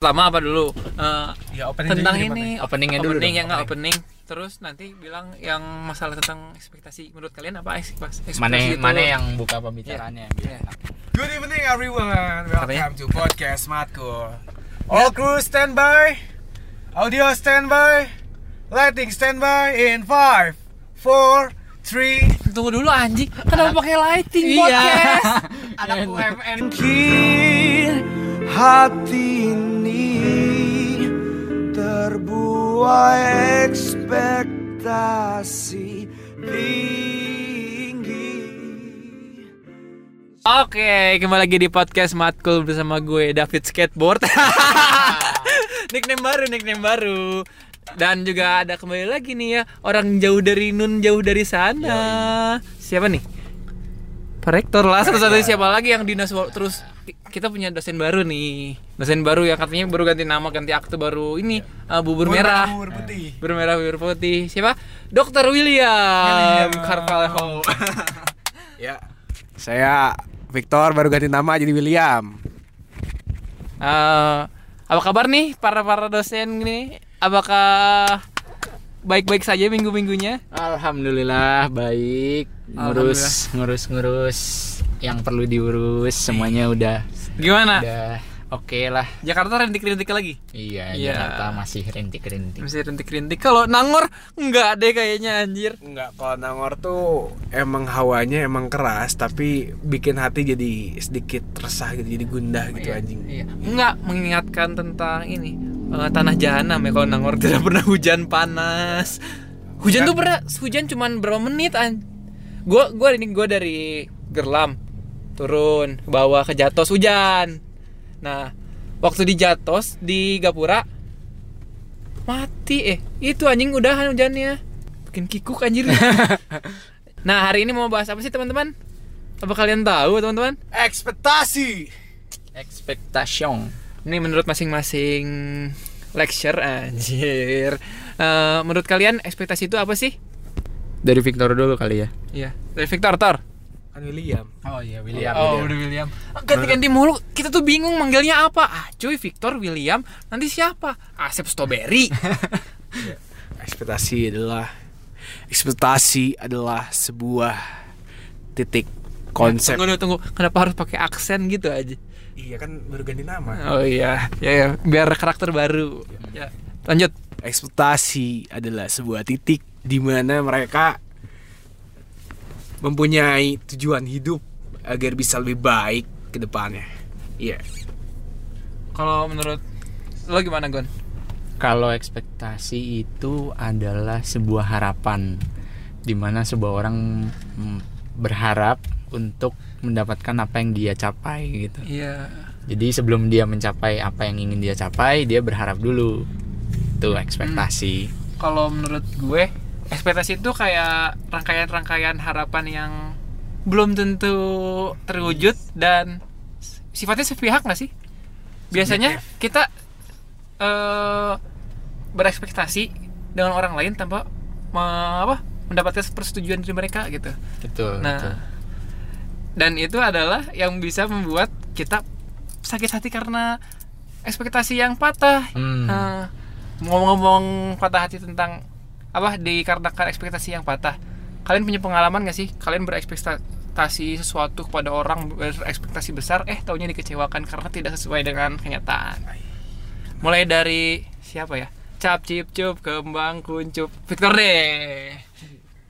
pertama apa dulu Eh, Ya opening tentang ini gimana? Openingnya dulu opening yang nggak opening terus nanti bilang yang masalah tentang ekspektasi menurut kalian apa ekspektasi Mana itu? mana yang buka pembicaraannya? Iya. Good evening everyone. Welcome Katanya? to podcast Matko. All crew stand by. Audio stand by. Lighting stand by in 5 4 3 tunggu dulu anjing kenapa pakai lighting Iya. podcast anak UMN Mungkin hati ini terbuai ekspektasi tinggi. Oke, kembali lagi di podcast Matkul bersama gue David Skateboard. nickname baru, nickname baru. Dan juga ada kembali lagi nih ya orang jauh dari Nun, jauh dari sana. Siapa nih? Pak Rektor lah, satu-satunya siapa lagi yang dinas terus kita punya dosen baru nih. Dosen baru yang katanya baru ganti nama, ganti akte baru ini uh, bubur merah. Bubur putih. Bubur merah, bubur putih. Siapa? Dokter William, Carvalho. Ya. Saya Victor baru ganti nama jadi William. Eh, apa kabar nih para para dosen ini? Apakah baik-baik saja minggu-minggunya? Alhamdulillah baik. Ngurus ngurus ngurus yang perlu diurus semuanya udah Gimana? udah oke lah. Jakarta rintik-rintik lagi? Iya, Iya. Jakarta masih rintik-rintik. Masih rintik-rintik. Kalau Nangor enggak deh kayaknya anjir. Enggak, kalau Nangor tuh emang hawanya emang keras tapi bikin hati jadi sedikit resah gitu, jadi gundah gitu anjing. Iya. Enggak mengingatkan tentang ini eh, tanah jahanam ya kalau Nangor tidak pernah hujan panas. Hujan tuh pernah hujan cuman berapa menit an. Gua gua ini gua dari Gerlam turun ke bawah ke Jatos hujan. Nah, waktu di Jatos di Gapura mati eh itu anjing udahan hujannya. Bikin kikuk anjir. nah, hari ini mau bahas apa sih teman-teman? Apa kalian tahu teman-teman? Ekspektasi. Expectation. Ini menurut masing-masing lecture anjir. Eh, menurut kalian ekspektasi itu apa sih? Dari Victor dulu kali ya. Iya, dari Victor Tor. Kan William. Oh iya William. oh, udah William. Ganti-ganti mulu. Kita tuh bingung manggilnya apa. Ah, cuy, Victor, William. Nanti siapa? Asep Strawberry. Ekspektasi adalah ekspektasi adalah sebuah titik konsep. tunggu, tunggu. Kenapa harus pakai aksen gitu aja? Iya kan baru ganti nama. Oh iya, ya, ya. biar karakter baru. Ya. Lanjut. Ekspektasi adalah sebuah titik di mana mereka mempunyai tujuan hidup agar bisa lebih baik ke depannya. Iya. Kalau menurut lo gimana, Gon? Kalau ekspektasi itu adalah sebuah harapan di mana sebuah orang mm, berharap untuk mendapatkan apa yang dia capai gitu. Iya. Jadi sebelum dia mencapai apa yang ingin dia capai, dia berharap dulu. Itu ekspektasi. kalau menurut gue ekspektasi itu kayak rangkaian-rangkaian harapan yang belum tentu terwujud dan sifatnya sepihak nggak sih biasanya kita eh, berekspektasi dengan orang lain tanpa me- apa mendapatkan persetujuan dari mereka gitu Betul. betul. nah dan itu adalah yang bisa membuat kita sakit hati karena ekspektasi yang patah Hmm. Nah, ngomong-ngomong patah hati tentang apa dikarenakan ekspektasi yang patah. Kalian punya pengalaman gak sih? Kalian berekspektasi sesuatu kepada orang berekspektasi besar eh taunya dikecewakan karena tidak sesuai dengan kenyataan. Mulai dari siapa ya? Cap cip cup kembang kuncup. Victor deh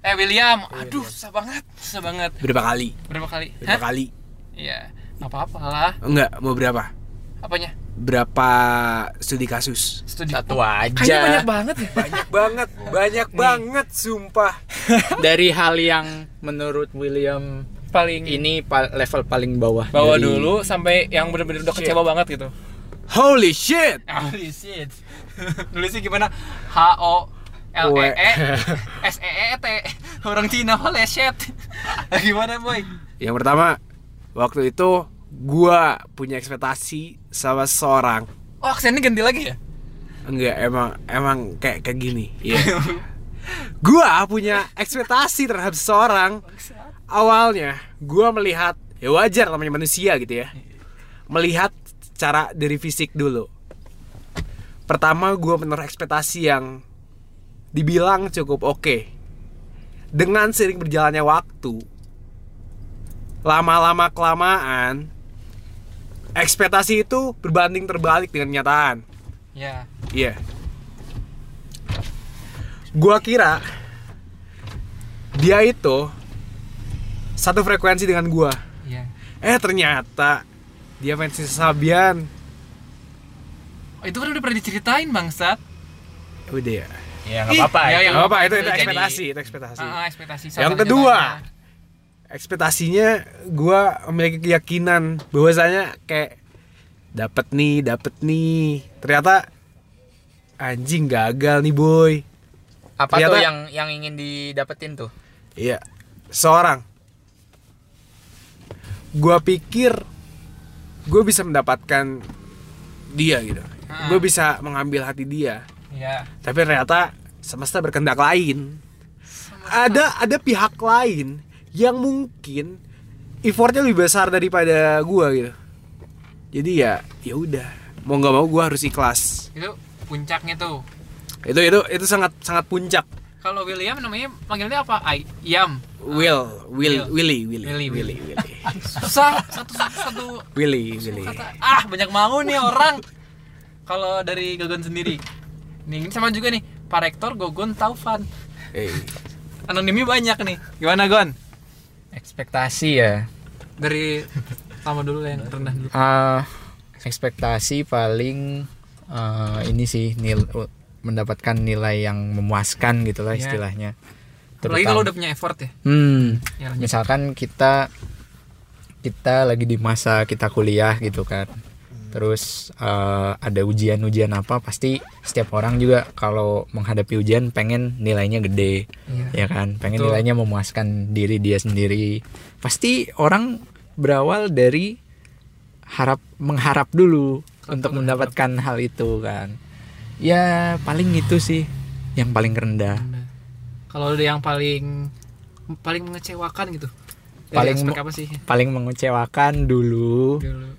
eh William. Aduh susah banget susah banget. Berapa kali? berapa kali? Berapa Hah? kali? iya apa apalah Enggak, mau berapa? apanya Berapa studi kasus? studi Satu kayaknya aja. banyak banget ya Banyak banget, banyak banget sumpah. Dari hal yang menurut William paling ini pa- level paling bawah. bawa Dari- dulu sampai yang bener-bener udah kecewa banget gitu. Holy shit. Holy shit. Nulisnya gimana? H O L E E S E E T. Orang Cina holy shit. gimana, boy? Yang pertama, waktu itu gua punya ekspektasi sama seseorang. Oh, aksennya ganti lagi ya? Enggak, emang emang kayak kayak gini. Iya. gua punya ekspektasi terhadap seseorang. Awalnya gua melihat ya wajar namanya manusia gitu ya. Melihat cara dari fisik dulu. pertama gue menaruh ekspektasi yang dibilang cukup oke dengan sering berjalannya waktu lama-lama kelamaan ekspektasi itu berbanding terbalik dengan kenyataan ya Iya. Gua kira dia itu satu frekuensi dengan gua. ya Eh ternyata dia fansnya Sabian. oh, itu kan udah pernah diceritain bangsat Udah ya. ya Ih, nggak apa-apa ya, itu. yang- Gak apa itu, itu Jadi- ekspektasi, itu ekspektasi. Ah, ekspektasi Yang kedua. Ekspektasinya gua memiliki keyakinan bahwasanya kayak dapat nih, dapat nih. Ternyata anjing gagal nih boy. apa Ternyata- tuh yang yang ingin didapetin tuh Iya, seorang. Gua pikir gue bisa mendapatkan dia gitu. Ah. Gue bisa mengambil hati dia. ya Tapi ternyata semesta berkehendak lain. Ada ada pihak lain yang mungkin effortnya lebih besar daripada gua gitu. Jadi ya ya udah. Mau nggak mau gua harus ikhlas. itu puncaknya tuh. Itu itu itu sangat sangat puncak. kalau William namanya panggilnya apa? Ayam Will, Will, Will. Willy, Willy, Willy, Willy, Willy. Willy, susah. Satu satu Willy, Willy. kata ah banyak mau nih orang. Kalau dari Gogon sendiri. Nih ini sama juga nih. Pak Rektor Gogon Taufan. Eh, anonimnya banyak nih. Gimana Gon ekspektasi ya. Dari sama dulu yang rendah dulu. Ah, ekspektasi paling eh, ini sih nil mendapatkan nilai yang memuaskan gitulah Iya. istilahnya. Apalagi Terutama- kalau udah punya effort ya. Hmm, ya lanjut. misalkan kita kita lagi di masa kita kuliah gitu kan terus eh, ada ujian-ujian apa pasti setiap orang juga kalau menghadapi ujian pengen nilainya gede Iya. ya kan? Pengen Betul. nilainya memuaskan diri dia sendiri. Pasti orang berawal dari harap mengharap dulu Betul, untuk mendapatkan hal itu kan? Ya paling itu sih yang paling rendah. Kalau yang paling paling mengecewakan gitu? Paling apa sih? paling mengecewakan dulu dulu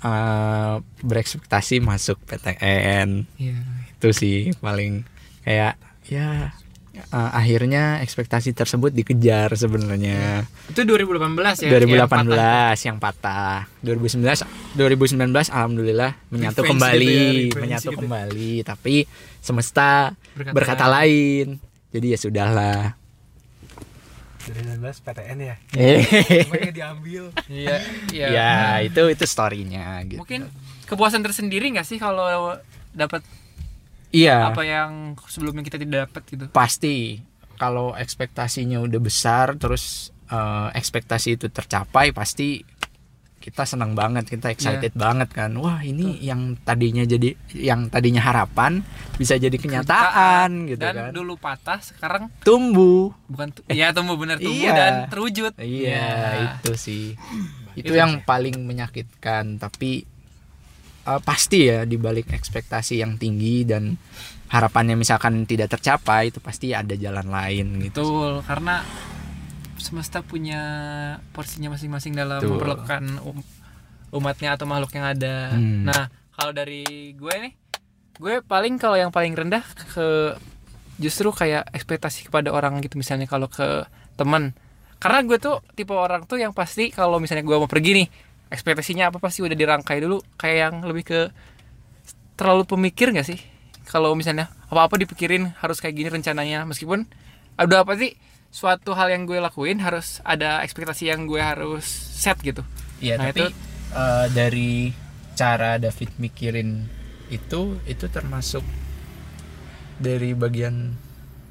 eh, berekspektasi masuk PTN Iya. itu sih paling kayak ya eh, akhirnya ekspektasi tersebut dikejar sebenarnya. Itu 2018 ya 2018 yang patah. yang patah. 2019 2019 alhamdulillah menyatu Revenge kembali gitu ya, menyatu gitu. kembali. Tapi semesta Berkata berkata, lain. Jadi ya sudahlah 2019 PTN ya. eh Makanya diambil. iya iya. Ya Nah, itu itu storynya gitu. Mungkin kepuasan tersendiri nggak sih kalau dapat iya. apa yang sebelumnya kita tidak dapat gitu? Pasti. Kalau ekspektasinya udah besar terus eh, ekspektasi itu tercapai pasti kita senang banget kita excited Iya. banget kan. Wah ini yang tadinya jadi yang tadinya harapan bisa jadi kenyataan gitu dan kan. dulu patah sekarang tumbuh. Bukan tu- ya tumbuh benar tumbuh Iya. dan terwujud. Iya itu sih. Itu Itu yang sih. paling menyakitkan tapi eh, pasti ya dibalik ekspektasi yang tinggi dan harapannya misalkan tidak tercapai itu pasti ada jalan lain gitu betul karena semesta punya porsinya masing-masing dalam Betul. memperlakukan um- umatnya atau makhluk yang ada. Hmm. nah kalau dari gue nih gue paling kalau yang paling rendah ke justru kayak ekspektasi kepada orang gitu misalnya kalau ke teman. Karena gue tuh tipe orang tuh yang pasti kalau misalnya gue mau pergi nih ekspektasinya apa pasti udah dirangkai dulu. Kayak yang lebih ke terlalu pemikir gak sih? Kalau misalnya apa-apa dipikirin harus kayak gini rencananya. Meskipun ada apa sih suatu hal yang gue lakuin harus ada ekspektasi yang gue harus set gitu Iya, Nah, tapi itu- eh, dari cara David mikirin itu itu termasuk dari bagian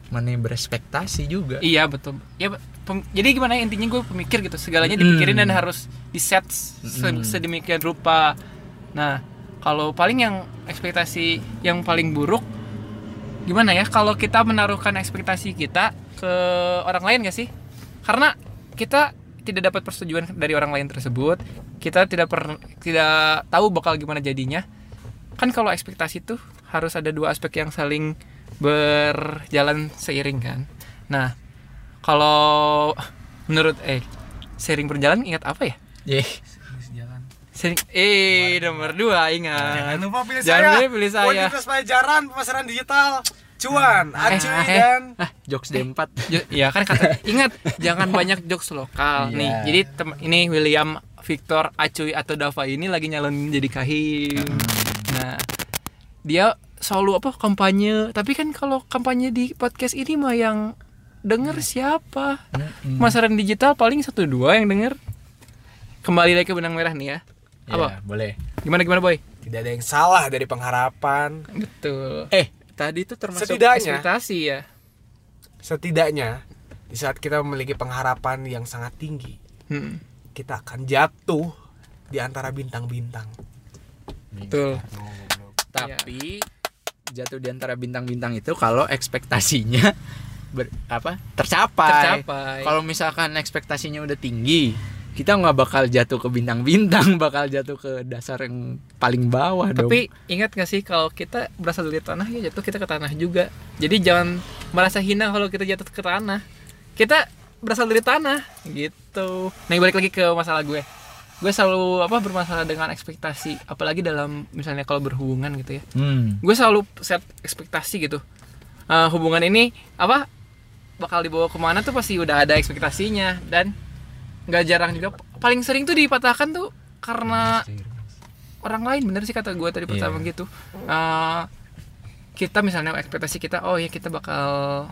mana berespektasi juga. Iya betul. Ya pem- jadi gimana ya, intinya gue pemikir gitu segalanya dipikirin dan Hmm. harus di set se- Hmm. sedemikian rupa. Nah kalau paling yang ekspektasi yang paling buruk gimana ya kalau kita menaruhkan ekspektasi kita ke orang lain gak sih? Karena kita tidak dapat persetujuan dari orang lain tersebut, kita tidak per, tidak tahu bakal gimana jadinya. Kan kalau ekspektasi itu harus ada dua aspek yang saling berjalan seiring kan. Nah, kalau menurut eh sering berjalan ingat apa ya? Sering, eh nomor dua ingat. Jangan lupa pilih Jangan saya. lupa pilih saya. Kualitas pelajaran pemasaran digital. Cuan, acuy eh. dan ah jokes D4 Jo- ya kan kata ingat jangan banyak jokes lokal Iya. nih jadi tem- ini William Victor Acuy atau Dava ini lagi nyalonin jadi kahim nah dia selalu apa kampanye tapi kan kalau kampanye di podcast ini mah yang denger siapa pemasaran digital paling satu dua yang denger kembali lagi ke benang merah nih ya apa Ya, boleh gimana gimana boy tidak ada yang salah dari pengharapan. betul eh tadi itu termasuk Setidaknya ekspektasi ya setidaknya di saat kita memiliki pengharapan yang sangat tinggi, Hmm, kita akan jatuh di antara bintang-bintang. betul tapi jatuh di antara bintang-bintang itu kalau ekspektasinya ber, apa tercapai. Tercapai. Kalau misalkan ekspektasinya udah tinggi, kita nggak bakal jatuh ke bintang-bintang, bakal jatuh ke dasar yang paling bawah dong. Tapi ingat gak sih kalau kita berasal dari tanah ya jatuh kita ke tanah juga. Jadi jangan merasa hina kalau kita jatuh ke tanah. Kita berasal dari tanah gitu. Nah balik lagi ke masalah gue. Gue selalu apa bermasalah dengan ekspektasi, apalagi dalam misalnya kalau berhubungan gitu ya. Hmm. Gue selalu set ekspektasi gitu. Eh, hubungan ini apa bakal dibawa ke mana tuh pasti udah ada ekspektasinya dan nggak jarang juga. Paling sering tuh dipatahkan tuh karena orang lain. Bener sih kata gue tadi pertama Iya. gitu. Eh, kita misalnya ekspektasi kita oh ya kita bakal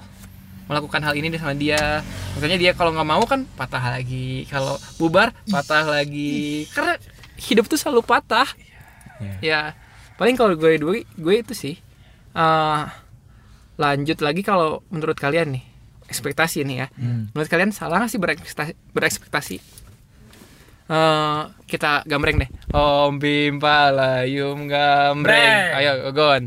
melakukan hal ini sama dia. Misalnya dia kalau nggak mau kan patah lagi. Kalau bubar patah lagi. Karena hidup tuh selalu patah. Iya. ya paling kalau gue dulu gue itu sih eh lanjut lagi kalau menurut kalian nih ekspektasi nih ya Hmm. menurut kalian salah nggak sih berekspektasi, berekspektasi? Eh, kita gambreng deh. Om Bim Palayum gambreng. Breng. Ayo, Gon.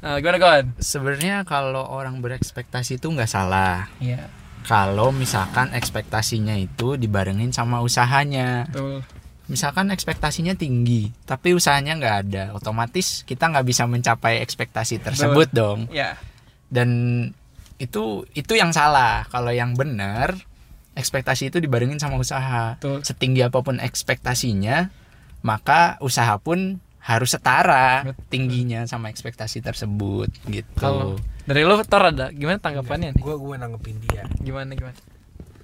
Eh, gimana Gon? Sebenarnya kalau orang berekspektasi itu nggak salah. Iya. Kalau misalkan ekspektasinya itu dibarengin sama usahanya. Betul. Misalkan ekspektasinya tinggi, tapi usahanya nggak ada, otomatis kita nggak bisa mencapai ekspektasi tersebut dong. Ya. Dan itu itu yang salah. Kalau yang benar, ekspektasi itu dibarengin sama usaha. Betul. Setinggi apa pun ekspektasinya, maka usaha pun harus setara Betul. tingginya sama ekspektasi tersebut gitu. Kalau dari lo Tor ada gimana tanggapannya nih? Gue gue nanggepin dia. Gimana gimana?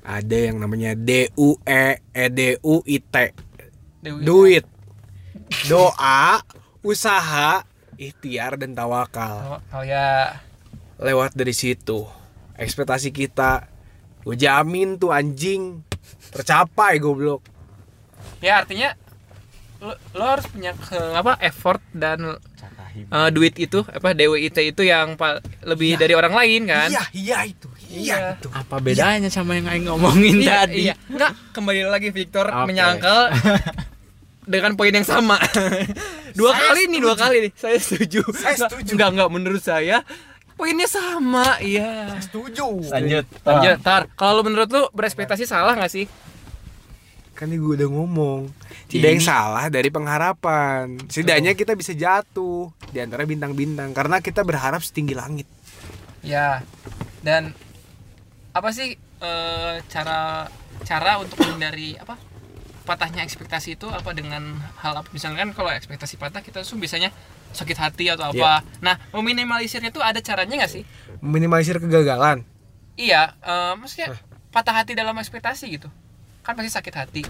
Ada yang namanya D U E E D U I T. Duit. Doa, usaha, ikhtiar dan tawakal. Oh, oh ya. Lewat dari situ, ekspektasi kita gue jamin tuh anjing tercapai goblok. Ya artinya lo, lo harus punya ke- apa effort dan eh, duit itu apa DWIT itu yang pal- lebih dari orang lain kan? Iya, iya itu. Iya, Iya. itu. Apa bedanya sama yang aing ngomongin iya, tadi? Iya. Enggak, kembali lagi Victor Oke. menyangkal dengan poin yang sama. dua Saya kali nih, dua kali nih. Saya setuju. Saya setuju. Enggak, enggak menurut saya poinnya sama. Iya. Setuju. Lanjut. Lanjut, Tar. Kalau lu menurut lu berekspektasi salah nggak sih? Kan ini gue udah ngomong. Tidak yang salah dari pengharapan. Setidaknya kita bisa jatuh di antara bintang-bintang karena kita berharap setinggi langit. Ya. Dan apa sih eh, cara cara untuk menghindari apa patahnya ekspektasi itu apa dengan hal apa misalkan kalau ekspektasi patah kita tuh biasanya sakit hati atau apa. Nah, meminimalisirnya tuh ada caranya nggak sih? Minimalisir kegagalan. Iya, eh, maksudnya patah hati dalam ekspektasi gitu. Kan pasti sakit hati.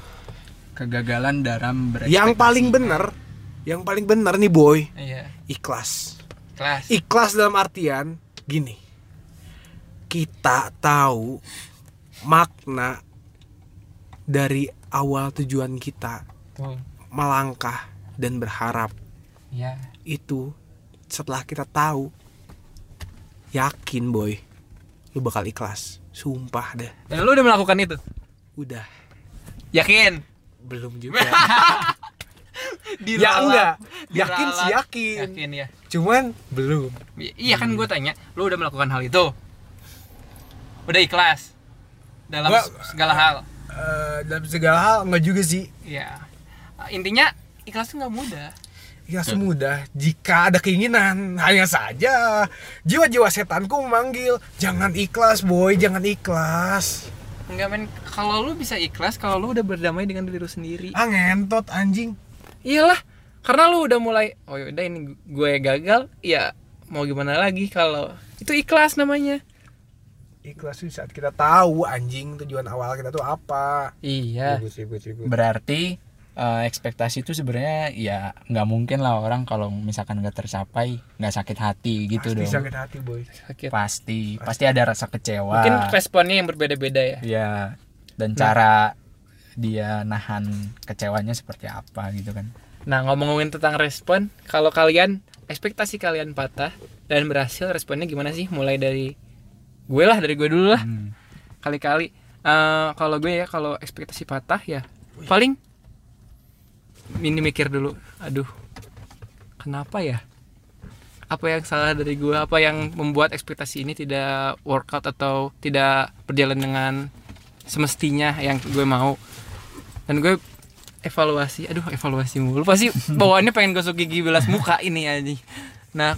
Kegagalan dalam berekspektasi. Yang paling benar, yang paling benar nih boy, Iya, ikhlas. kelas. Ikhlas dalam artian gini. Kita tahu makna dari awal tujuan kita Tuh. melangkah dan berharap Iya. itu setelah kita tahu yakin boy lu bakal ikhlas sumpah deh Dan lu udah melakukan itu? udah Yakin? belum juga Diralat. ya enggak yakin Diralat. sih yakin Yakin ya. cuman belum I- Iya kan gue tanya, lu udah melakukan hal itu? Udah ikhlas dalam Gua- segala hal. Eh, dalam segala hal enggak juga sih Iya. Intinya ikhlas tuh nggak mudah. ya semudah jika ada keinginan hanya saja jiwa-jiwa setanku memanggil jangan ikhlas boy jangan ikhlas Enggak men, kalau lu bisa ikhlas kalau lu udah berdamai dengan diri lu sendiri. Ah ngentot anjing. Iyalah, karena lu udah mulai oh yaudah ini gue gagal, ya mau gimana lagi kalau itu ikhlas namanya. Ikhlas sih saat kita tahu anjing tujuan awal kita tuh apa. Iya. Ribut, ribut, ribut. berarti eh, ekspektasi itu sebenarnya ya nggak mungkin lah orang kalau misalkan nggak tercapai nggak sakit hati gitu Pasti dong sakit hati boy. Sakit. pasti pasti ada rasa kecewa Mungkin responnya yang berbeda-beda ya. ya dan cara dia nahan kecewanya seperti apa gitu kan Nah, ngomong-ngomongin tentang respon, kalau kalian ekspektasi kalian patah dan berhasil, responnya gimana sih? Mulai dari gue lah, dari gue dulu lah. Hmm. Kali-kali eh, kalau gue ya kalau ekspektasi patah ya paling ini mikir dulu. Aduh. Kenapa ya? Apa yang salah dari gue? Apa yang membuat ekspektasi ini tidak workout atau tidak berjalan dengan semestinya yang gue mau? Dan gue evaluasi aduh evaluasi mulu pasti bawaannya pengen gosok gigi bilas muka ini aja nah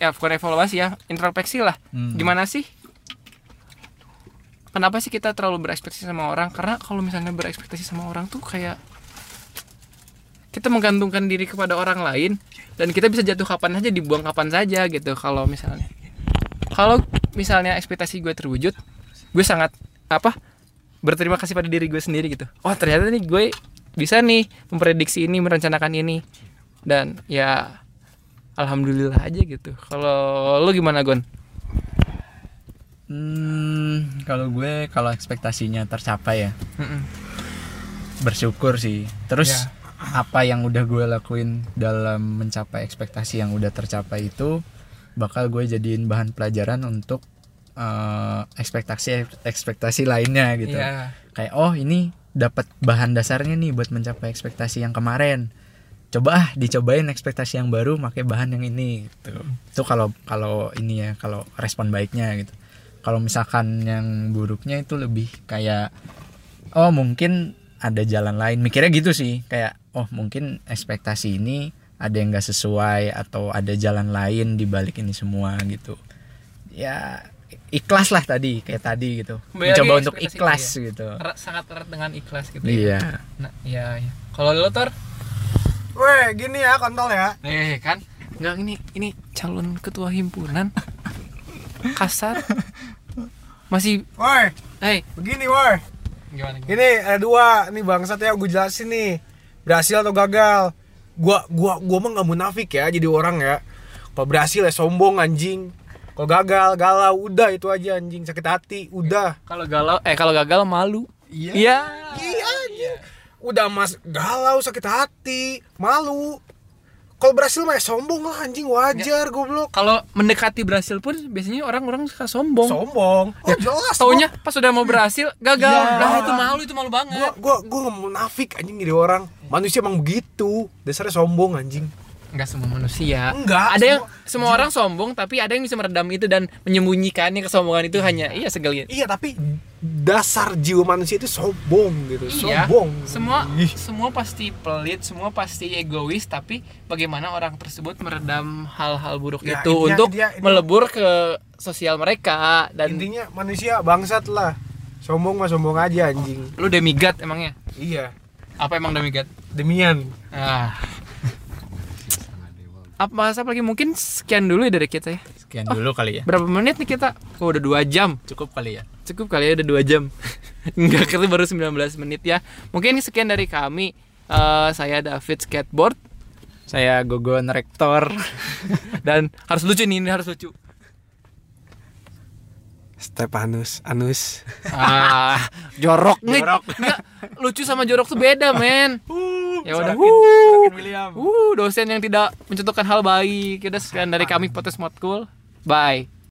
ya bukan evaluasi ya introspeksi lah Hmm. gimana sih kenapa sih kita terlalu berekspektasi sama orang? Karena kalau misalnya berekspektasi sama orang tuh kayak kita menggantungkan diri kepada orang lain dan kita bisa jatuh kapan aja dibuang kapan saja gitu. Kalau misalnya kalau misalnya ekspektasi gue terwujud gue sangat apa berterima kasih pada diri gue sendiri gitu. Oh ternyata nih gue bisa nih memprediksi ini merencanakan ini. Dan ya alhamdulillah aja gitu. Kalau lu gimana Gon Hmm, kalau gue kalau ekspektasinya tercapai ya Mm-mm. bersyukur sih. Terus Ya. apa yang udah gue lakuin dalam mencapai ekspektasi yang udah tercapai itu bakal gue jadiin bahan pelajaran untuk eh, ekspektasi ekspektasi lainnya gitu. Iya. Kayak oh ini dapat bahan dasarnya nih buat mencapai ekspektasi yang kemarin. Coba ah dicobain ekspektasi yang baru pakai bahan yang ini gitu. Itu kalau kalau ini ya kalau respon baiknya gitu. Kalau misalkan yang buruknya itu lebih kayak oh mungkin ada jalan lain. Mikirnya gitu sih kayak oh mungkin ekspektasi ini ada yang nggak sesuai atau ada jalan lain di balik ini semua gitu. Ya ikhlas lah tadi kayak tadi gitu. Kembali mencoba untuk ikhlas itu gitu. Sangat erat dengan ikhlas gitu ya. iya. Nah iya, iya. kalau lu Tor? Weh, gini ya kontol ya. eh kan? Nggak ini ini calon ketua himpunan. Kasar masih Woi, hey begini woi. gimana, gimana? Ini ada dua, nih bangsat ya gue jelasin nih. Berhasil atau gagal. Gua gua gua mah nggak munafik ya jadi orang ya. Kalau berhasil ya sombong anjing. Kalau gagal, galau, udah itu aja anjing, sakit hati, udah. kalau galau eh kalau gagal malu Iya. iya Iya anjing. Udah mas galau, sakit hati, malu. Kalau berhasil mah ya sombong lah anjing wajar goblok. kalau mendekati berhasil pun biasanya orang-orang suka sombong Sombong. Oh jelas. taunya pas udah mau berhasil gagal Iya. nah itu malu itu malu gua banget gua gua nggak munafik anjing jadi orang. Manusia emang begitu. Dasarnya sombong anjing. Enggak semua manusia. Enggak, Ada yang semua- semua orang sombong tapi ada yang bisa meredam itu dan menyembunyikannya kesombongan itu hanya iya segelintir. Iya tapi dasar jiwa manusia itu sombong gitu. Iya. Sombong. Semua Ih. semua pasti pelit, semua pasti egois tapi bagaimana orang tersebut meredam hal-hal buruk Ya, itu intinya untuk dia- ini- melebur ke sosial mereka dan Intinya manusia bangsat lah. Sombong mah sombong aja anjing. lu demigod emangnya. Iya. Apa emang demigod? Demian. Ah. Apa bahas apa lagi? Mungkin sekian dulu ya dari kita ya. sekian dulu kali ya. Berapa menit nih kita? Oh, udah dua jam. cukup kali ya. Cukup kali ya udah 2 jam. Enggak kali baru 19 menit ya. Mungkin sekian dari kami. Eh, Saya David Skateboard. Saya Gogon Rektor. Dan harus lucu nih, ini harus lucu Stepanus, Anus. Ah, jorok nih Jorok. Nggak, Lucu sama jorok tuh beda men Ya udah William Uh, dosen yang tidak mencontohkan hal baik. Ya udah sekian dari kami Potes Motkul. Bye.